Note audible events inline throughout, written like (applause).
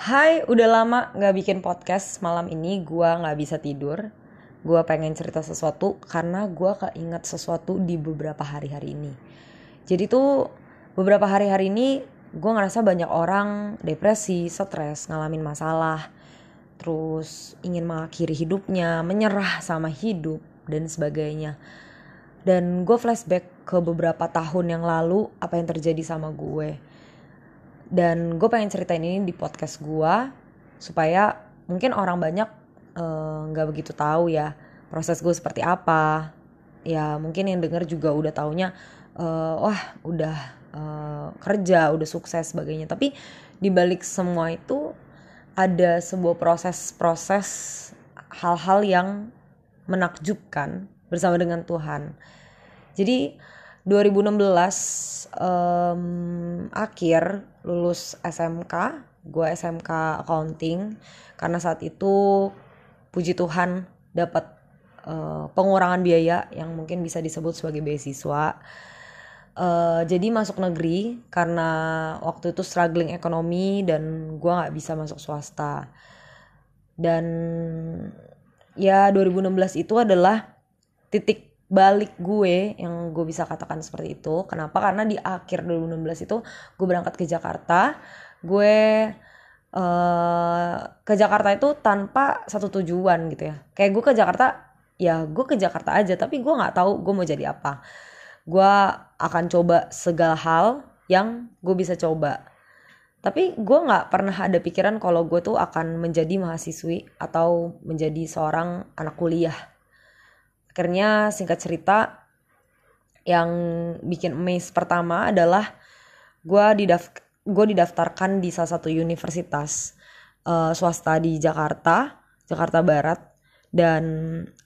Hai, udah lama gak bikin podcast malam ini. Gue gak bisa tidur. Gue pengen cerita sesuatu karena gue keinget sesuatu di beberapa hari-hari ini. Jadi tuh beberapa hari-hari ini gue ngerasa banyak orang depresi, stres, ngalamin masalah Terus ingin mengakhiri hidupnya, menyerah sama hidup dan sebagainya. Dan gue flashback ke beberapa tahun yang lalu apa yang terjadi sama gue dan gue pengen ceritain ini di podcast gue supaya mungkin orang banyak nggak uh, begitu tahu ya proses gue seperti apa. Ya mungkin yang denger juga udah taunya uh, wah udah uh, kerja udah sukses sebagainya. Tapi dibalik semua itu ada sebuah proses-proses hal-hal yang menakjubkan bersama dengan Tuhan. Jadi 2016 um, akhir lulus SMK gue SMK accounting. Karena saat itu puji Tuhan dapat uh, pengurangan biaya yang mungkin bisa disebut sebagai beasiswa. Uh, jadi masuk negeri karena waktu itu struggling ekonomi dan gue nggak bisa masuk swasta. Dan ya 2016 itu adalah titik balik gue yang gue bisa katakan seperti itu. Kenapa? Karena di akhir 2016 itu gue berangkat ke Jakarta. Gue uh, ke Jakarta itu tanpa satu tujuan gitu ya. Kayak gue ke Jakarta ya gue ke Jakarta aja tapi gue nggak tahu gue mau jadi apa. Gue akan coba segala hal yang gue bisa coba. Tapi gue nggak pernah ada pikiran kalau gue tuh akan menjadi mahasiswi atau menjadi seorang anak kuliah akhirnya singkat cerita yang bikin amazed pertama adalah gue didaft gue didaftarkan di salah satu universitas uh, swasta di Jakarta Jakarta Barat. Dan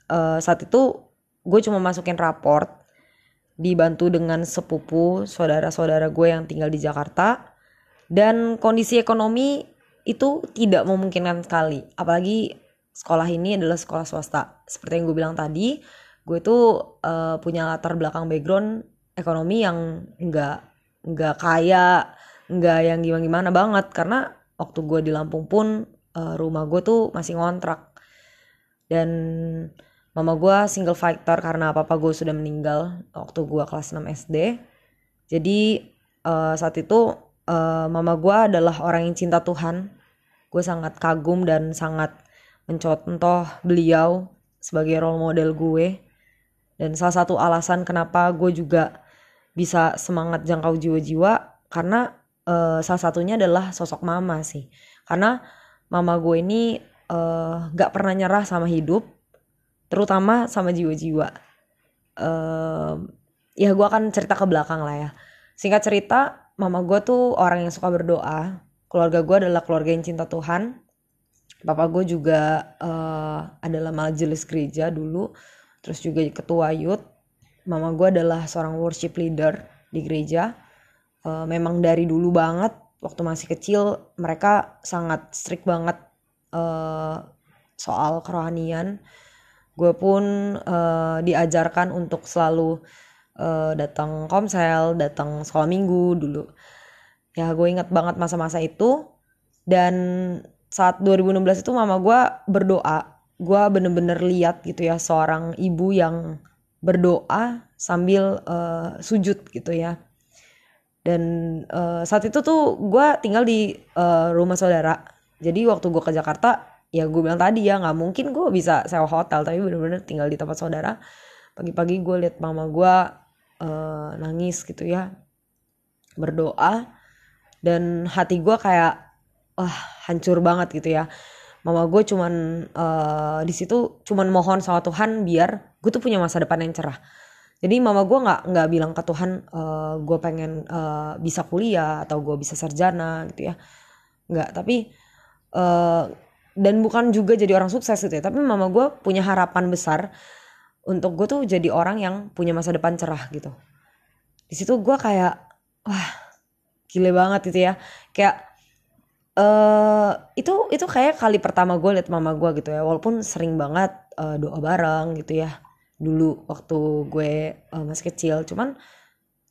uh, saat itu gue cuma masukin raport dibantu dengan sepupu saudara-saudara gue yang tinggal di Jakarta. Dan kondisi ekonomi itu tidak memungkinkan sekali apalagi sekolah ini adalah sekolah swasta. Seperti yang gue bilang tadi gue tuh uh, punya latar belakang background ekonomi yang enggak enggak kaya enggak yang gimana gimana banget. Karena waktu gue di Lampung pun uh, rumah gue tuh masih ngontrak. Dan mama gue single fighter karena papa gue sudah meninggal waktu gue kelas 6 SD jadi uh, saat itu uh, mama gue adalah orang yang cinta Tuhan. Gue sangat kagum dan sangat mencontoh beliau sebagai role model gue. Dan salah satu alasan kenapa gue juga bisa semangat jangkau jiwa-jiwa karena uh, salah satunya adalah sosok mama sih. Karena mama gue ini uh, gak pernah nyerah sama hidup terutama sama jiwa-jiwa. Uh, ya gue akan cerita ke belakang lah ya. Singkat cerita mama gue tuh orang yang suka berdoa. Keluarga gue adalah keluarga yang cinta Tuhan Papa gue juga uh, adalah majelis gereja dulu, terus juga ketua youth. Mama gue adalah seorang worship leader di gereja. Uh, memang dari dulu banget, waktu masih kecil mereka sangat strict banget uh, soal kerohanian. Gue pun uh, diajarkan untuk selalu uh, datang komsel, datang sekolah minggu dulu. Ya gue inget banget masa-masa itu dan saat 2016 itu mama gue berdoa. Gue bener-bener lihat gitu ya seorang ibu yang berdoa sambil uh, sujud gitu ya. Dan uh, saat itu tuh gue tinggal di uh, rumah saudara. Jadi waktu gue ke Jakarta ya gue bilang tadi ya nggak mungkin gue bisa sewa hotel tapi bener-bener tinggal di tempat saudara. Pagi-pagi gue liat mama gue uh, nangis gitu ya berdoa. Dan hati gue kayak wah hancur banget gitu ya. Mama gue cuman uh, di situ cuman mohon sama Tuhan biar gue tuh punya masa depan yang cerah. Jadi mama gue nggak nggak bilang ke Tuhan uh, gue pengen uh, bisa kuliah atau gue bisa sarjana gitu ya. Nggak tapi uh, dan bukan juga jadi orang sukses gitu ya. Tapi mama gue punya harapan besar untuk gue tuh jadi orang yang punya masa depan cerah gitu. Di situ gue kayak wah gile banget gitu ya. Kayak Uh, itu itu kayak kali pertama gue liat mama gue gitu ya. Walaupun sering banget uh, doa bareng gitu ya. Dulu waktu gue uh, masih kecil. Cuman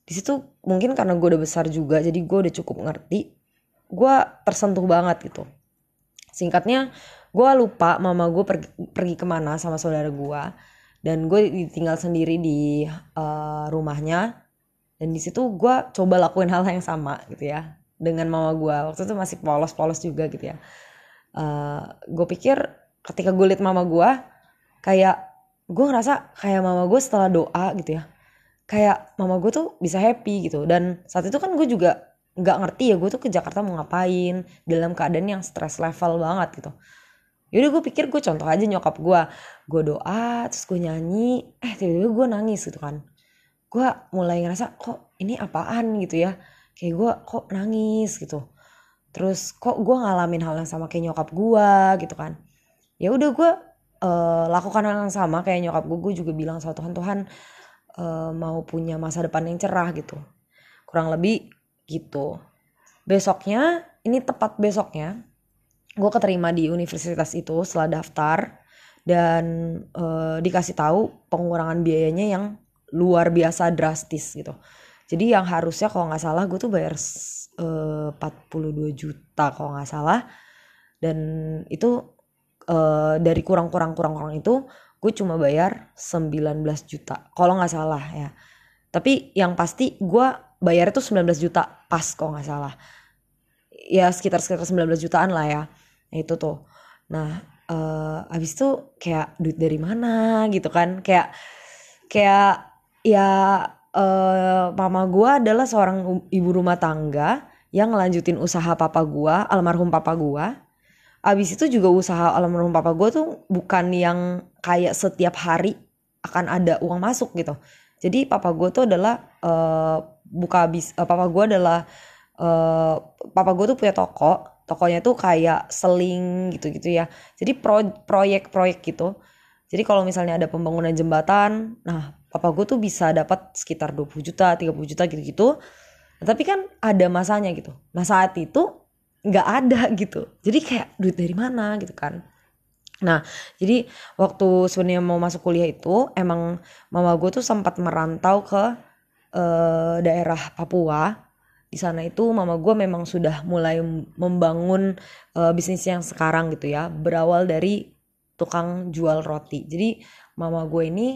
di situ mungkin karena gue udah besar juga jadi gue udah cukup ngerti. Gue tersentuh banget gitu. Singkatnya gue lupa mama gue pergi, pergi ke mana sama saudara gue dan gue ditinggal sendiri di uh, rumahnya. Dan di situ gue coba lakuin hal yang sama gitu ya dengan mama gue waktu itu masih polos-polos juga gitu ya. Uh, eh, gue pikir ketika gue liat mama gue kayak gue ngerasa kayak mama gue setelah doa gitu ya. Kayak mama gue tuh bisa happy gitu. Dan saat itu kan gue juga nggak ngerti ya gue tuh ke Jakarta mau ngapain dalam keadaan yang stress level banget gitu. Yaudah gue pikir gue contoh aja nyokap gue gue doa terus gue nyanyi eh tiba-tiba gue nangis gitu kan. Gue mulai ngerasa kok ini apaan? gitu ya kayak gue kok nangis? gitu. Terus kok gue ngalamin hal yang sama kayak nyokap gue gitu kan. Ya udah gue uh, lakukan hal yang sama kayak nyokap gue gue juga bilang sama Tuhan Tuhan uh, mau punya masa depan yang cerah gitu. Kurang lebih gitu. Besoknya ini tepat besoknya gue keterima di universitas itu setelah daftar dan uh, dikasih tahu pengurangan biayanya yang luar biasa drastis gitu jadi yang harusnya kalau nggak salah gue tuh bayar uh, 42 juta kalau nggak salah. Dan itu uh, dari kurang-kurang kurang-kurang itu gue cuma bayar 19 juta. Kalau nggak salah ya. Tapi yang pasti gue bayar itu 19 juta pas kalau nggak salah. Ya sekitar sekitar 19 jutaan lah ya. Itu tuh. Nah uh, abis itu kayak duit dari mana gitu kan? Kayak kayak ya uh, mama gue adalah seorang ibu rumah tangga yang ngelanjutin usaha papa gue almarhum papa gue abis itu juga usaha almarhum papa gue tuh bukan yang kayak setiap hari akan ada uang masuk gitu. Jadi papa gue tuh adalah uh, buka bis uh, papa gue adalah uh, papa gue tuh punya toko. Tokonya tuh kayak seling gitu-gitu ya. Jadi pro proyek-proyek gitu. Jadi kalau misalnya ada pembangunan jembatan nah papa gue tuh bisa dapat sekitar 20 juta 30 juta gitu-gitu. Nah, tapi kan ada masanya gitu. Nah saat itu nggak ada (laughs) gitu. Jadi kayak duit dari mana? gitu kan. Nah, jadi waktu sebenarnya mau masuk kuliah itu emang mama gue tuh sempat merantau ke uh, daerah Papua. Di sana itu mama gue memang sudah mulai membangun uh, bisnis yang sekarang gitu ya. Berawal dari tukang jual roti. Jadi mama gue ini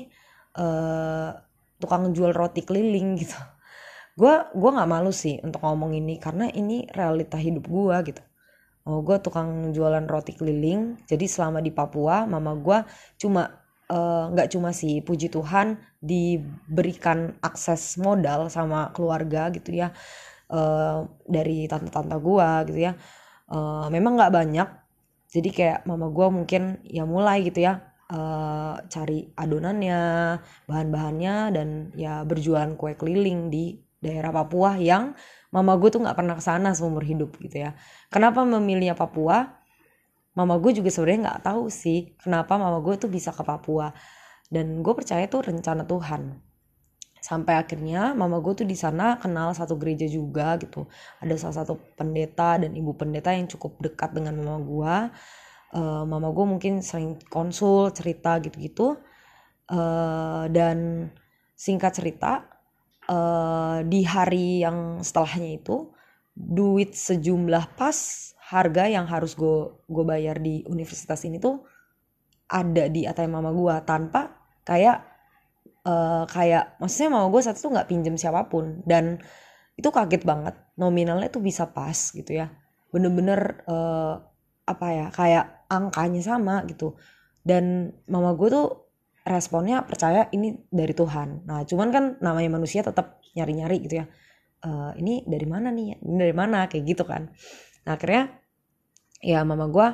uh, tukang jual roti keliling gitu. Gue gue nggak malu sih untuk ngomong ini karena ini realita hidup gue gitu. Oh gue tukang jualan roti keliling jadi selama di Papua mama gue cuma nggak uh, cuma sih puji Tuhan diberikan akses modal sama keluarga gitu ya uh, dari tante-tante gue gitu ya. Uh, memang nggak banyak jadi kayak mama gue mungkin ya mulai gitu ya uh, cari adonannya bahan-bahannya dan ya berjualan kue keliling di daerah Papua yang mama gue tuh nggak pernah ke sana seumur hidup gitu ya. Kenapa memilihnya Papua? Mama gue juga sebenarnya nggak tahu sih kenapa mama gue tuh bisa ke Papua. Dan gue percaya tuh rencana Tuhan. Sampai akhirnya mama gue tuh di sana kenal satu gereja juga gitu. Ada salah satu pendeta dan ibu pendeta yang cukup dekat dengan mama gue uh, mama gue mungkin sering konsul cerita gitu-gitu. Uh, dan singkat cerita uh, di hari yang setelahnya itu duit sejumlah pas harga yang harus gue gue bayar di universitas ini tuh ada di ATM mama gue tanpa kayak uh, kayak maksudnya mama gue saat itu nggak pinjem siapa pun. Dan itu kaget banget nominalnya tuh bisa pas gitu ya. Bener-bener uh, apa ya kayak angkanya sama gitu. Dan mama gue tuh responnya percaya ini dari Tuhan. Nah cuman kan namanya manusia tetap nyari-nyari gitu ya. Uh, ini dari mana nih? Ini dari mana? Kayak gitu kan. Nah akhirnya ya mama gue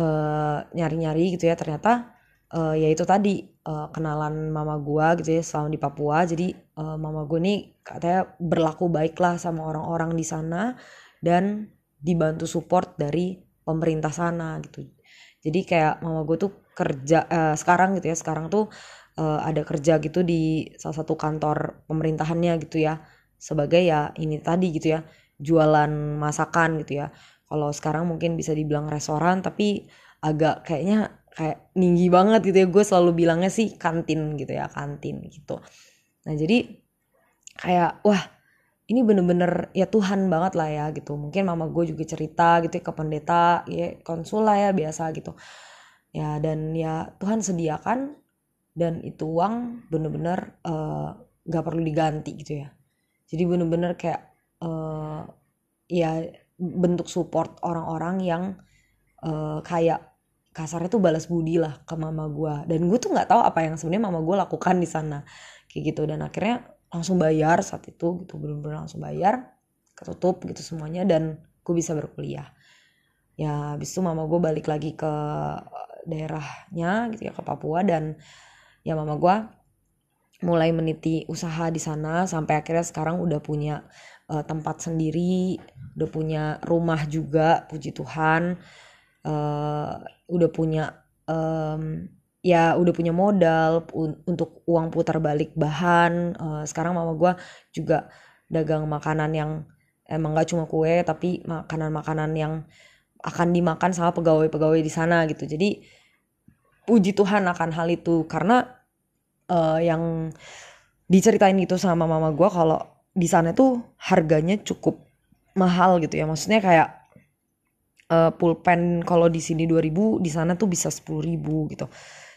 uh, nyari-nyari gitu ya. Ternyata uh, ya itu tadi uh, kenalan mama gue gitu ya selama di Papua. Jadi uh, mama gue nih katanya berlaku baik lah sama orang-orang di sana dan dibantu support dari pemerintah sana gitu jadi kayak mama gue tuh kerja uh, sekarang gitu ya sekarang tuh uh, ada kerja gitu di salah satu kantor pemerintahannya gitu ya. Sebagai ya ini tadi gitu ya jualan masakan gitu ya. Kalau sekarang mungkin bisa dibilang restoran tapi agak kayaknya kayak tinggi banget gitu ya. Gue selalu bilangnya sih kantin gitu ya kantin gitu. Nah jadi kayak wah ini bener-bener ya Tuhan banget lah ya gitu. Mungkin mama gue juga cerita gitu ya ke pendeta ya konsul lah ya biasa gitu. Ya dan ya Tuhan sediakan dan itu uang bener-bener uh, gak perlu diganti gitu ya. Jadi bener-bener kayak uh, ya bentuk support orang-orang yang uh, kayak kasarnya tuh balas budi lah ke mama gue. Dan gue tuh nggak tahu apa yang sebenarnya mama gue lakukan di sana kayak gitu. Dan akhirnya langsung bayar saat itu gitu. Bener-bener langsung bayar ketutup gitu semuanya dan gue bisa berkuliah. Ya habis itu mama gue balik lagi ke daerahnya gitu ya ke Papua dan ya mama gue mulai meniti usaha di sana sampai akhirnya sekarang udah punya uh, tempat sendiri udah punya rumah juga puji Tuhan. Uh, udah punya um, ya udah punya modal untuk uang putar balik bahan. Uh, sekarang mama gue juga dagang makanan yang emang gak cuma kue tapi makanan-makanan yang akan dimakan sama pegawai-pegawai di sana gitu. Jadi puji Tuhan akan hal itu. Karena uh, yang diceritain gitu sama mama gue kalau di sana tuh harganya cukup mahal gitu ya. Maksudnya kayak uh, pulpen kalau di sini 2000 di sana tuh bisa 10.000 gitu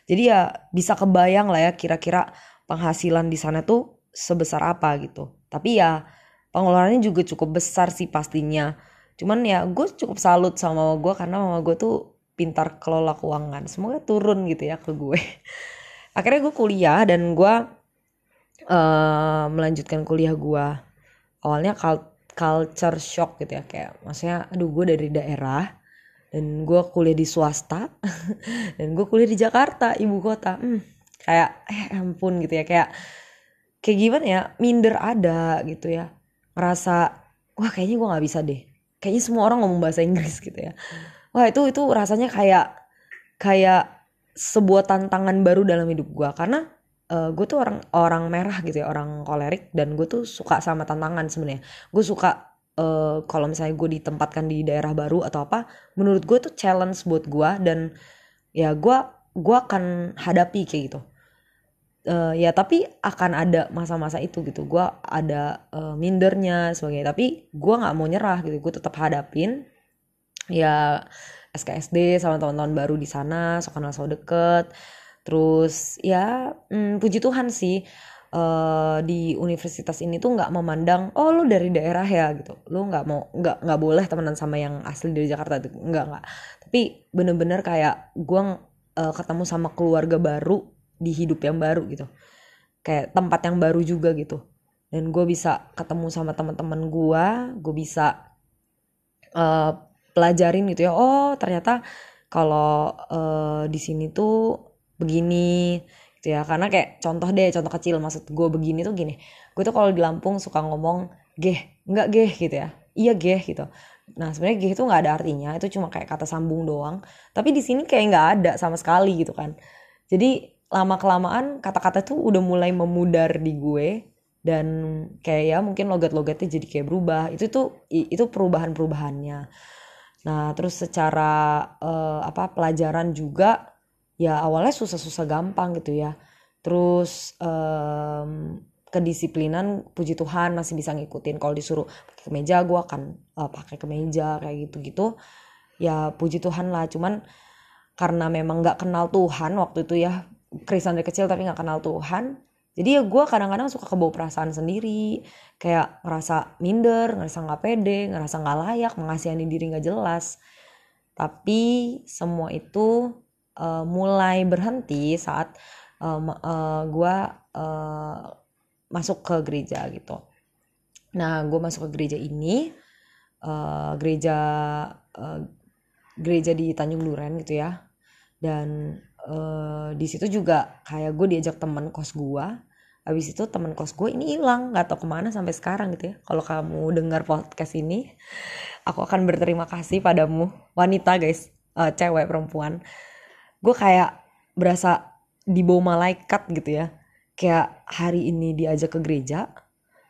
jadi ya bisa kebayang lah ya kira-kira penghasilan di sana tuh sebesar apa gitu. Tapi ya pengeluarannya juga cukup besar sih pastinya. Cuman ya gue cukup salut sama mama gue karena mama gue tuh pintar kelola keuangan. Semoga turun gitu ya ke gue. (laughs) Akhirnya gue kuliah dan gue uh, melanjutkan kuliah gue. Awalnya culture shock gitu ya kayak maksudnya aduh gue dari daerah dan gue kuliah di swasta. (laughs) Dan gue kuliah di Jakarta ibu kota. Hmm, kayak eh ampun gitu ya. Kayak kayak gimana ya? Minder ada gitu ya. Ngerasa wah kayaknya gue nggak bisa deh. Kayaknya semua orang ngomong bahasa Inggris (laughs) gitu ya. Wah itu itu rasanya kayak kayak sebuah tantangan baru dalam hidup gue karena uh, gue tuh orang orang merah gitu ya. Orang kolerik. Dan gue tuh suka sama tantangan sebenarnya. Gue suka uh, kalau misalnya gue ditempatkan di daerah baru atau apa menurut gue tuh challenge buat gue dan ya gue gue akan hadapi kayak gitu. Uh, ya tapi akan ada masa-masa itu gitu. Gue ada uh, mindernya sebagainya. Tapi gue nggak mau nyerah gitu. Gue tetap hadapin. Ya SKSD sama teman-teman baru di sana so kenal so deket. Terus ya hmm, puji Tuhan sih uh, di universitas ini tuh nggak memandang oh lu dari daerah ya gitu. Lu nggak mau nggak nggak boleh temenan sama yang asli dari Jakarta itu nggak nggak. Tapi bener-bener kayak gue uh, ketemu sama keluarga baru di hidup yang baru gitu. Kayak tempat yang baru juga gitu. Dan gue bisa ketemu sama teman-teman gue gue bisa uh, pelajarin gitu ya. Oh ternyata kalau uh, di sini tuh begini gitu ya. Karena kayak contoh deh contoh kecil. Maksud gue begini tuh gini. Gue tuh kalau di Lampung suka ngomong geh nggak geh gitu ya. Iya geh gitu. Nah sebenarnya geh itu nggak ada artinya. Itu cuma kayak kata sambung doang. Tapi di sini kayak nggak ada sama sekali gitu kan. Jadi lama kelamaan kata-kata tuh udah mulai memudar di gue. Dan kayak ya mungkin logat-logatnya jadi kayak berubah. Itu tuh itu perubahan-perubahannya. Nah terus secara uh, apa pelajaran juga ya awalnya susah-susah gampang gitu ya. Terus um, kedisiplinan puji Tuhan masih bisa ngikutin. Kalau disuruh pakai kemeja gue akan uh, pakai kemeja kayak gitu gitu ya puji Tuhan lah. Cuman karena memang nggak kenal Tuhan waktu itu ya Kristen dari kecil tapi nggak kenal Tuhan jadi ya gue kadang-kadang suka kebawa perasaan sendiri. Kayak ngerasa minder ngerasa nggak pede ngerasa nggak layak mengasihani diri nggak jelas. Tapi semua itu uh, mulai berhenti saat uh, uh, gue uh, masuk ke gereja gitu. Nah, gue masuk ke gereja ini, uh, gereja uh, gereja di Tanjung Duren gitu ya, dan uh, di situ juga kayak gue diajak teman kos gue. Habis itu teman kos gue ini hilang, nggak tahu ke mana sampai sekarang gitu ya. Kalau kamu dengar podcast ini, aku akan berterima kasih padamu, wanita guys, uh, cewek perempuan gue kayak berasa dibawa malaikat gitu ya. Kayak hari ini diajak ke gereja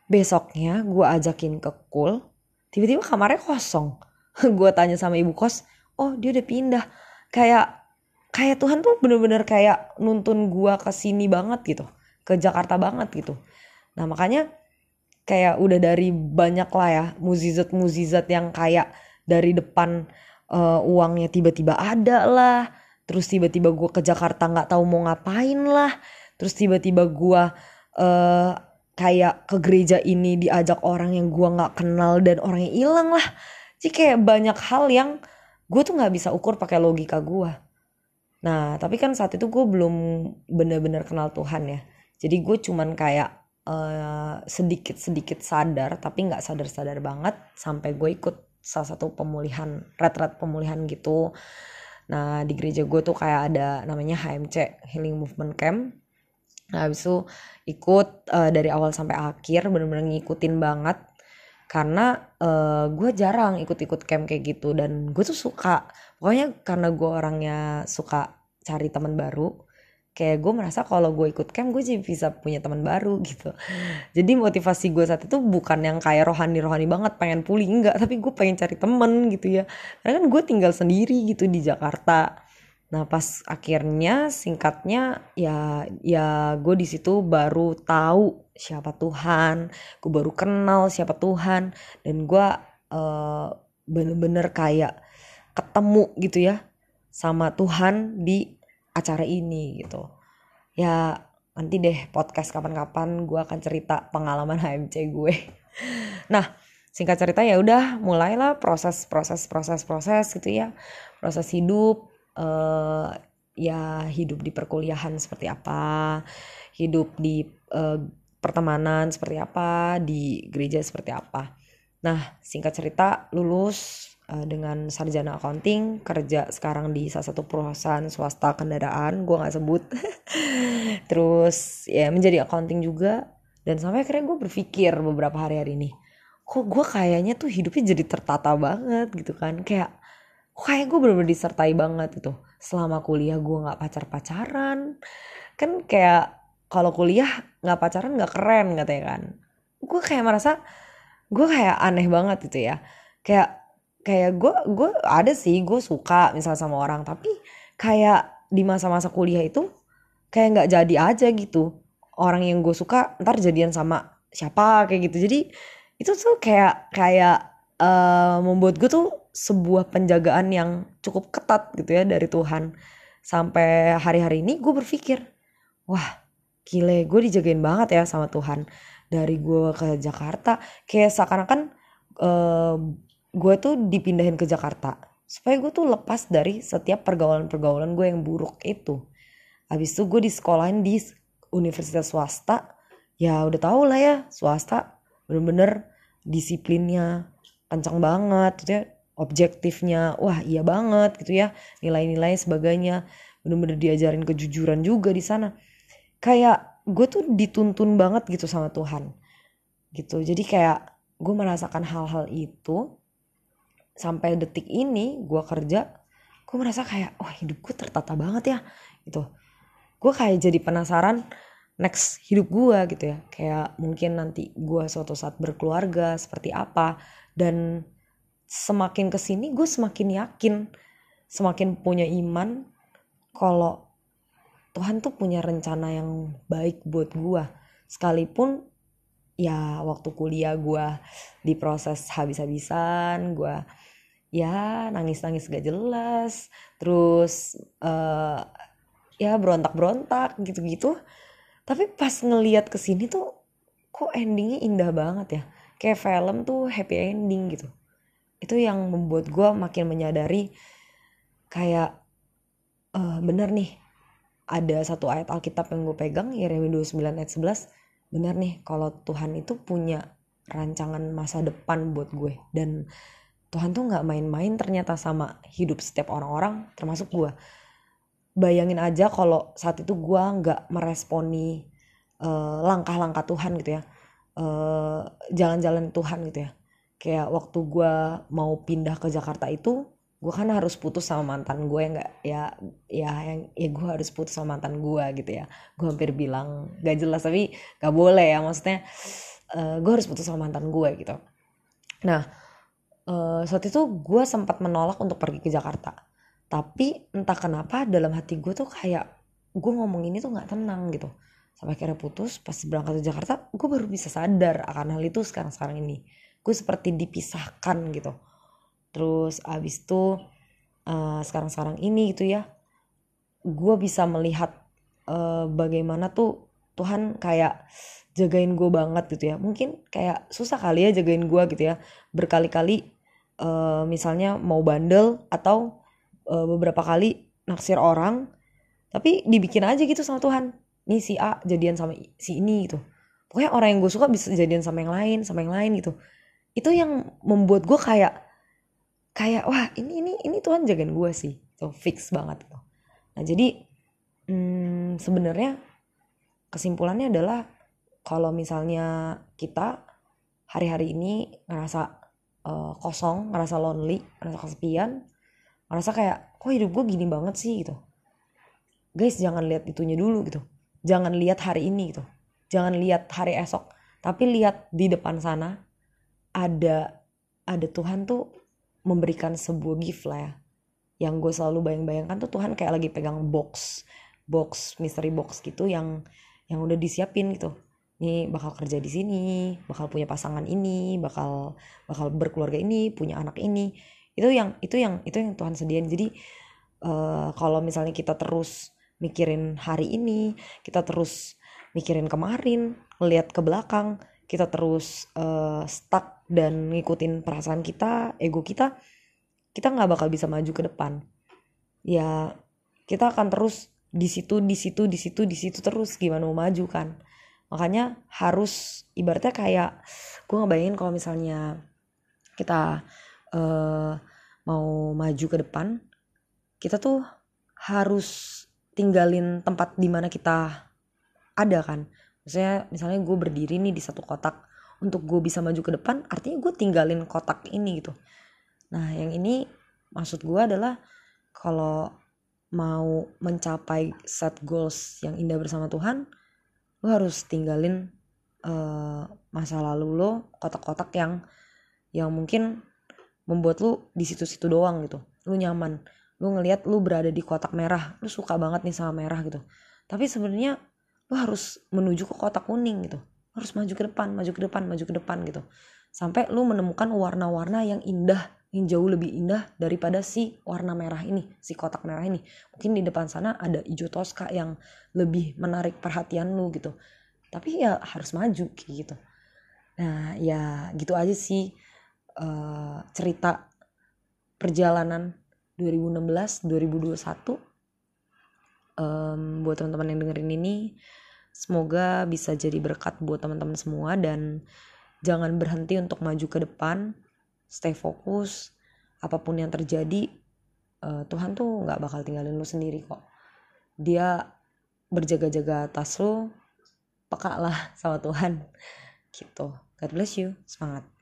besoknya gue ajakin ke kul tiba-tiba kamarnya kosong. (laughs) Gue tanya sama ibu kos oh dia udah pindah. Kayak kayak Tuhan tuh bener-bener kayak nuntun gue ke sini banget gitu ke Jakarta banget gitu. Nah makanya kayak udah dari banyak lah ya muzizat muzizat yang kayak dari depan uh, uangnya tiba-tiba ada lah terus tiba-tiba gue ke Jakarta nggak tahu mau ngapain lah. Terus tiba-tiba gue uh, kayak ke gereja ini diajak orang yang gue nggak kenal dan orangnya hilang lah. Jadi kayak banyak hal yang gue tuh nggak bisa ukur pakai logika gue nah tapi kan saat itu gue belum bener-bener kenal Tuhan ya. Jadi gue cuman kayak uh, sedikit-sedikit sadar tapi nggak sadar-sadar banget sampai gue ikut salah satu pemulihan red-red pemulihan gitu nah di gereja gue tuh kayak ada namanya HMC Healing Movement Camp. Nah habis itu ikut uh, dari awal sampai akhir bener-bener ngikutin banget. Karena uh, gue jarang ikut-ikut camp kayak gitu dan gue tuh suka. Pokoknya karena gue orangnya suka cari teman baru kayak gue merasa kalau gue ikut camp gue jadi bisa punya teman baru (laughs) gitu. Jadi motivasi gue saat itu bukan yang kayak rohani rohani banget pengen pulih enggak. Tapi gue pengen cari temen gitu ya. Karena kan gue tinggal sendiri gitu di Jakarta. Nah pas akhirnya singkatnya ya ya gue di situ baru tahu siapa Tuhan. Gue baru kenal siapa Tuhan. Dan gue uh, bener-bener kayak ketemu gitu ya sama Tuhan di acara ini gitu. Ya nanti deh podcast kapan-kapan gue akan cerita pengalaman (laughs) HMC gue. Nah singkat cerita ya udah mulailah proses proses proses proses gitu ya. Proses hidup uh, ya hidup di perkuliahan seperti apa hidup di uh, pertemanan seperti apa di gereja seperti apa. Nah singkat cerita lulus uh, dengan sarjana accounting kerja sekarang di salah satu perusahaan swasta kendaraan gue nggak sebut. (laughs) Terus ya menjadi accounting juga. Dan sampai akhirnya gue berpikir beberapa hari-hari ini kok gue kayaknya tuh hidupnya jadi tertata banget gitu kan. Kayak kayak gue bener-bener disertai banget gitu. Selama kuliah gue nggak pacar-pacaran. Kan kayak kalau kuliah nggak pacaran nggak keren katanya kan. Gue kayak merasa gue kayak aneh banget gitu ya. Kayak kayak gue gue ada sih gue suka misalnya sama orang tapi kayak di masa-masa kuliah itu kayak nggak jadi aja gitu. Orang yang gue suka ntar jadian sama siapa kayak gitu. Jadi itu tuh kayak kayak uh, membuat gue tuh sebuah penjagaan yang cukup ketat gitu ya dari Tuhan. Sampai hari-hari ini gue berpikir wah gile gue dijagain banget ya sama Tuhan. Dari gue ke Jakarta kayak seakan-akan uh, gue tuh dipindahin ke Jakarta supaya gue tuh lepas dari setiap pergaulan-pergaulan gue yang buruk itu. Habis itu gue di sekolahin di universitas swasta. Ya udah tau lah ya swasta bener-bener disiplinnya kencang banget gitu ya. Objektifnya wah iya banget gitu ya. Nilai-nilai sebagainya bener-bener diajarin kejujuran juga di sana. Kayak gue tuh dituntun banget gitu sama Tuhan gitu. Jadi kayak gue merasakan hal-hal itu sampai detik ini gue kerja gue merasa kayak wah oh, hidup gue tertata banget ya gitu. Gue kayak jadi penasaran next hidup gue gitu ya. Kayak mungkin nanti gue suatu saat berkeluarga seperti apa dan semakin ke sini gue semakin yakin semakin punya iman kalau Tuhan tuh punya rencana yang baik buat gue sekalipun ya waktu kuliah gue diproses habis-habisan gue ya nangis-nangis gak jelas terus uh, ya berontak-berontak gitu-gitu. Tapi pas ngeliat ke sini tuh kok endingnya indah banget ya. Kayak film tuh happy ending gitu. Itu yang membuat gue makin menyadari kayak uh, bener nih ada satu ayat Alkitab yang gue pegang Yeremia 29 ayat 11 bener nih kalau Tuhan itu punya rancangan masa depan buat gue dan Tuhan tuh nggak main-main ternyata sama hidup setiap orang-orang termasuk gue bayangin aja kalau saat itu gue nggak meresponi uh, langkah-langkah Tuhan gitu ya. Uh, jalan-jalan Tuhan gitu ya. Kayak waktu gue mau pindah ke Jakarta itu gue kan harus putus sama mantan gue yang nggak ya ya yang ya gue harus putus sama mantan gue gitu ya. Gue hampir bilang gak jelas tapi gak boleh ya maksudnya uh, gue harus putus sama mantan gue gitu. Nah uh, saat itu gue sempat menolak untuk pergi ke Jakarta. Tapi entah kenapa dalam hati gue tuh kayak gue ngomong ini tuh nggak tenang gitu. Sampai akhirnya putus pas berangkat ke Jakarta gue baru bisa sadar akan hal itu sekarang sekarang ini. Gue seperti dipisahkan gitu. Terus abis itu uh, sekarang sekarang ini gitu ya gue bisa melihat uh, bagaimana tuh Tuhan kayak jagain gue banget gitu ya. Mungkin kayak susah kali ya jagain gue gitu ya. Berkali-kali uh, misalnya mau bandel atau uh, beberapa kali naksir orang tapi dibikin aja gitu sama Tuhan. Nih si A jadian sama si ini gitu. Pokoknya orang yang gue suka bisa jadian sama yang lain sama yang lain gitu. Itu yang membuat gue kayak kayak wah ini ini ini Tuhan jagain gue sih. Tuh fix banget gitu nah jadi hmm, sebenarnya kesimpulannya adalah kalau misalnya kita hari-hari ini ngerasa uh, kosong ngerasa lonely ngerasa kesepian ngerasa kayak kok hidup gue gini banget sih? gitu. Guys jangan lihat itunya dulu gitu. Jangan lihat hari ini gitu. Jangan lihat hari esok. Tapi lihat di depan sana ada ada Tuhan tuh memberikan sebuah gift lah ya. Yang gue selalu bayang-bayangkan tuh Tuhan kayak lagi pegang box box mystery box gitu yang yang udah disiapin gitu ini bakal kerja di sini bakal punya pasangan ini bakal bakal berkeluarga ini punya anak ini. Itu yang itu yang itu yang Tuhan sediain. Jadi uh, kalau misalnya kita terus mikirin hari ini kita terus mikirin kemarin ngeliat ke belakang kita terus uh, stuck dan ngikutin perasaan kita ego kita kita nggak bakal bisa maju ke depan. Ya kita akan terus di situ di situ di situ di situ terus gimana mau maju kan makanya harus ibaratnya kayak gue ngebayangin kalau misalnya kita uh, mau maju ke depan kita tuh harus tinggalin tempat di mana kita ada kan. Maksudnya misalnya gue berdiri nih di satu kotak untuk gue bisa maju ke depan artinya gue tinggalin kotak ini gitu. Nah yang ini maksud gue adalah kalau mau mencapai set goals yang indah bersama Tuhan lo harus tinggalin uh, masa lalu lo kotak-kotak yang yang mungkin membuat lu di situ-situ doang gitu. Lu nyaman. Lu ngelihat lu berada di kotak merah. Lu suka banget nih sama merah gitu. Tapi sebenarnya lu harus menuju ke kotak kuning gitu. Harus maju ke depan maju ke depan maju ke depan gitu sampai lu menemukan warna-warna yang indah yang jauh lebih indah daripada si warna merah ini si kotak merah ini. Mungkin di depan sana ada hijau toska yang lebih menarik perhatian lu gitu. Tapi ya harus maju gitu. Nah ya gitu aja sih uh, cerita perjalanan 2016 2021 um, buat teman-teman yang dengerin ini semoga bisa jadi berkat buat teman-teman semua dan jangan berhenti untuk maju ke depan. Stay fokus. Apa pun yang terjadi uh, Tuhan tuh nggak bakal tinggalin lu sendiri kok. Dia berjaga-jaga atas lu peka lah sama Tuhan. Gitu. God bless you. Semangat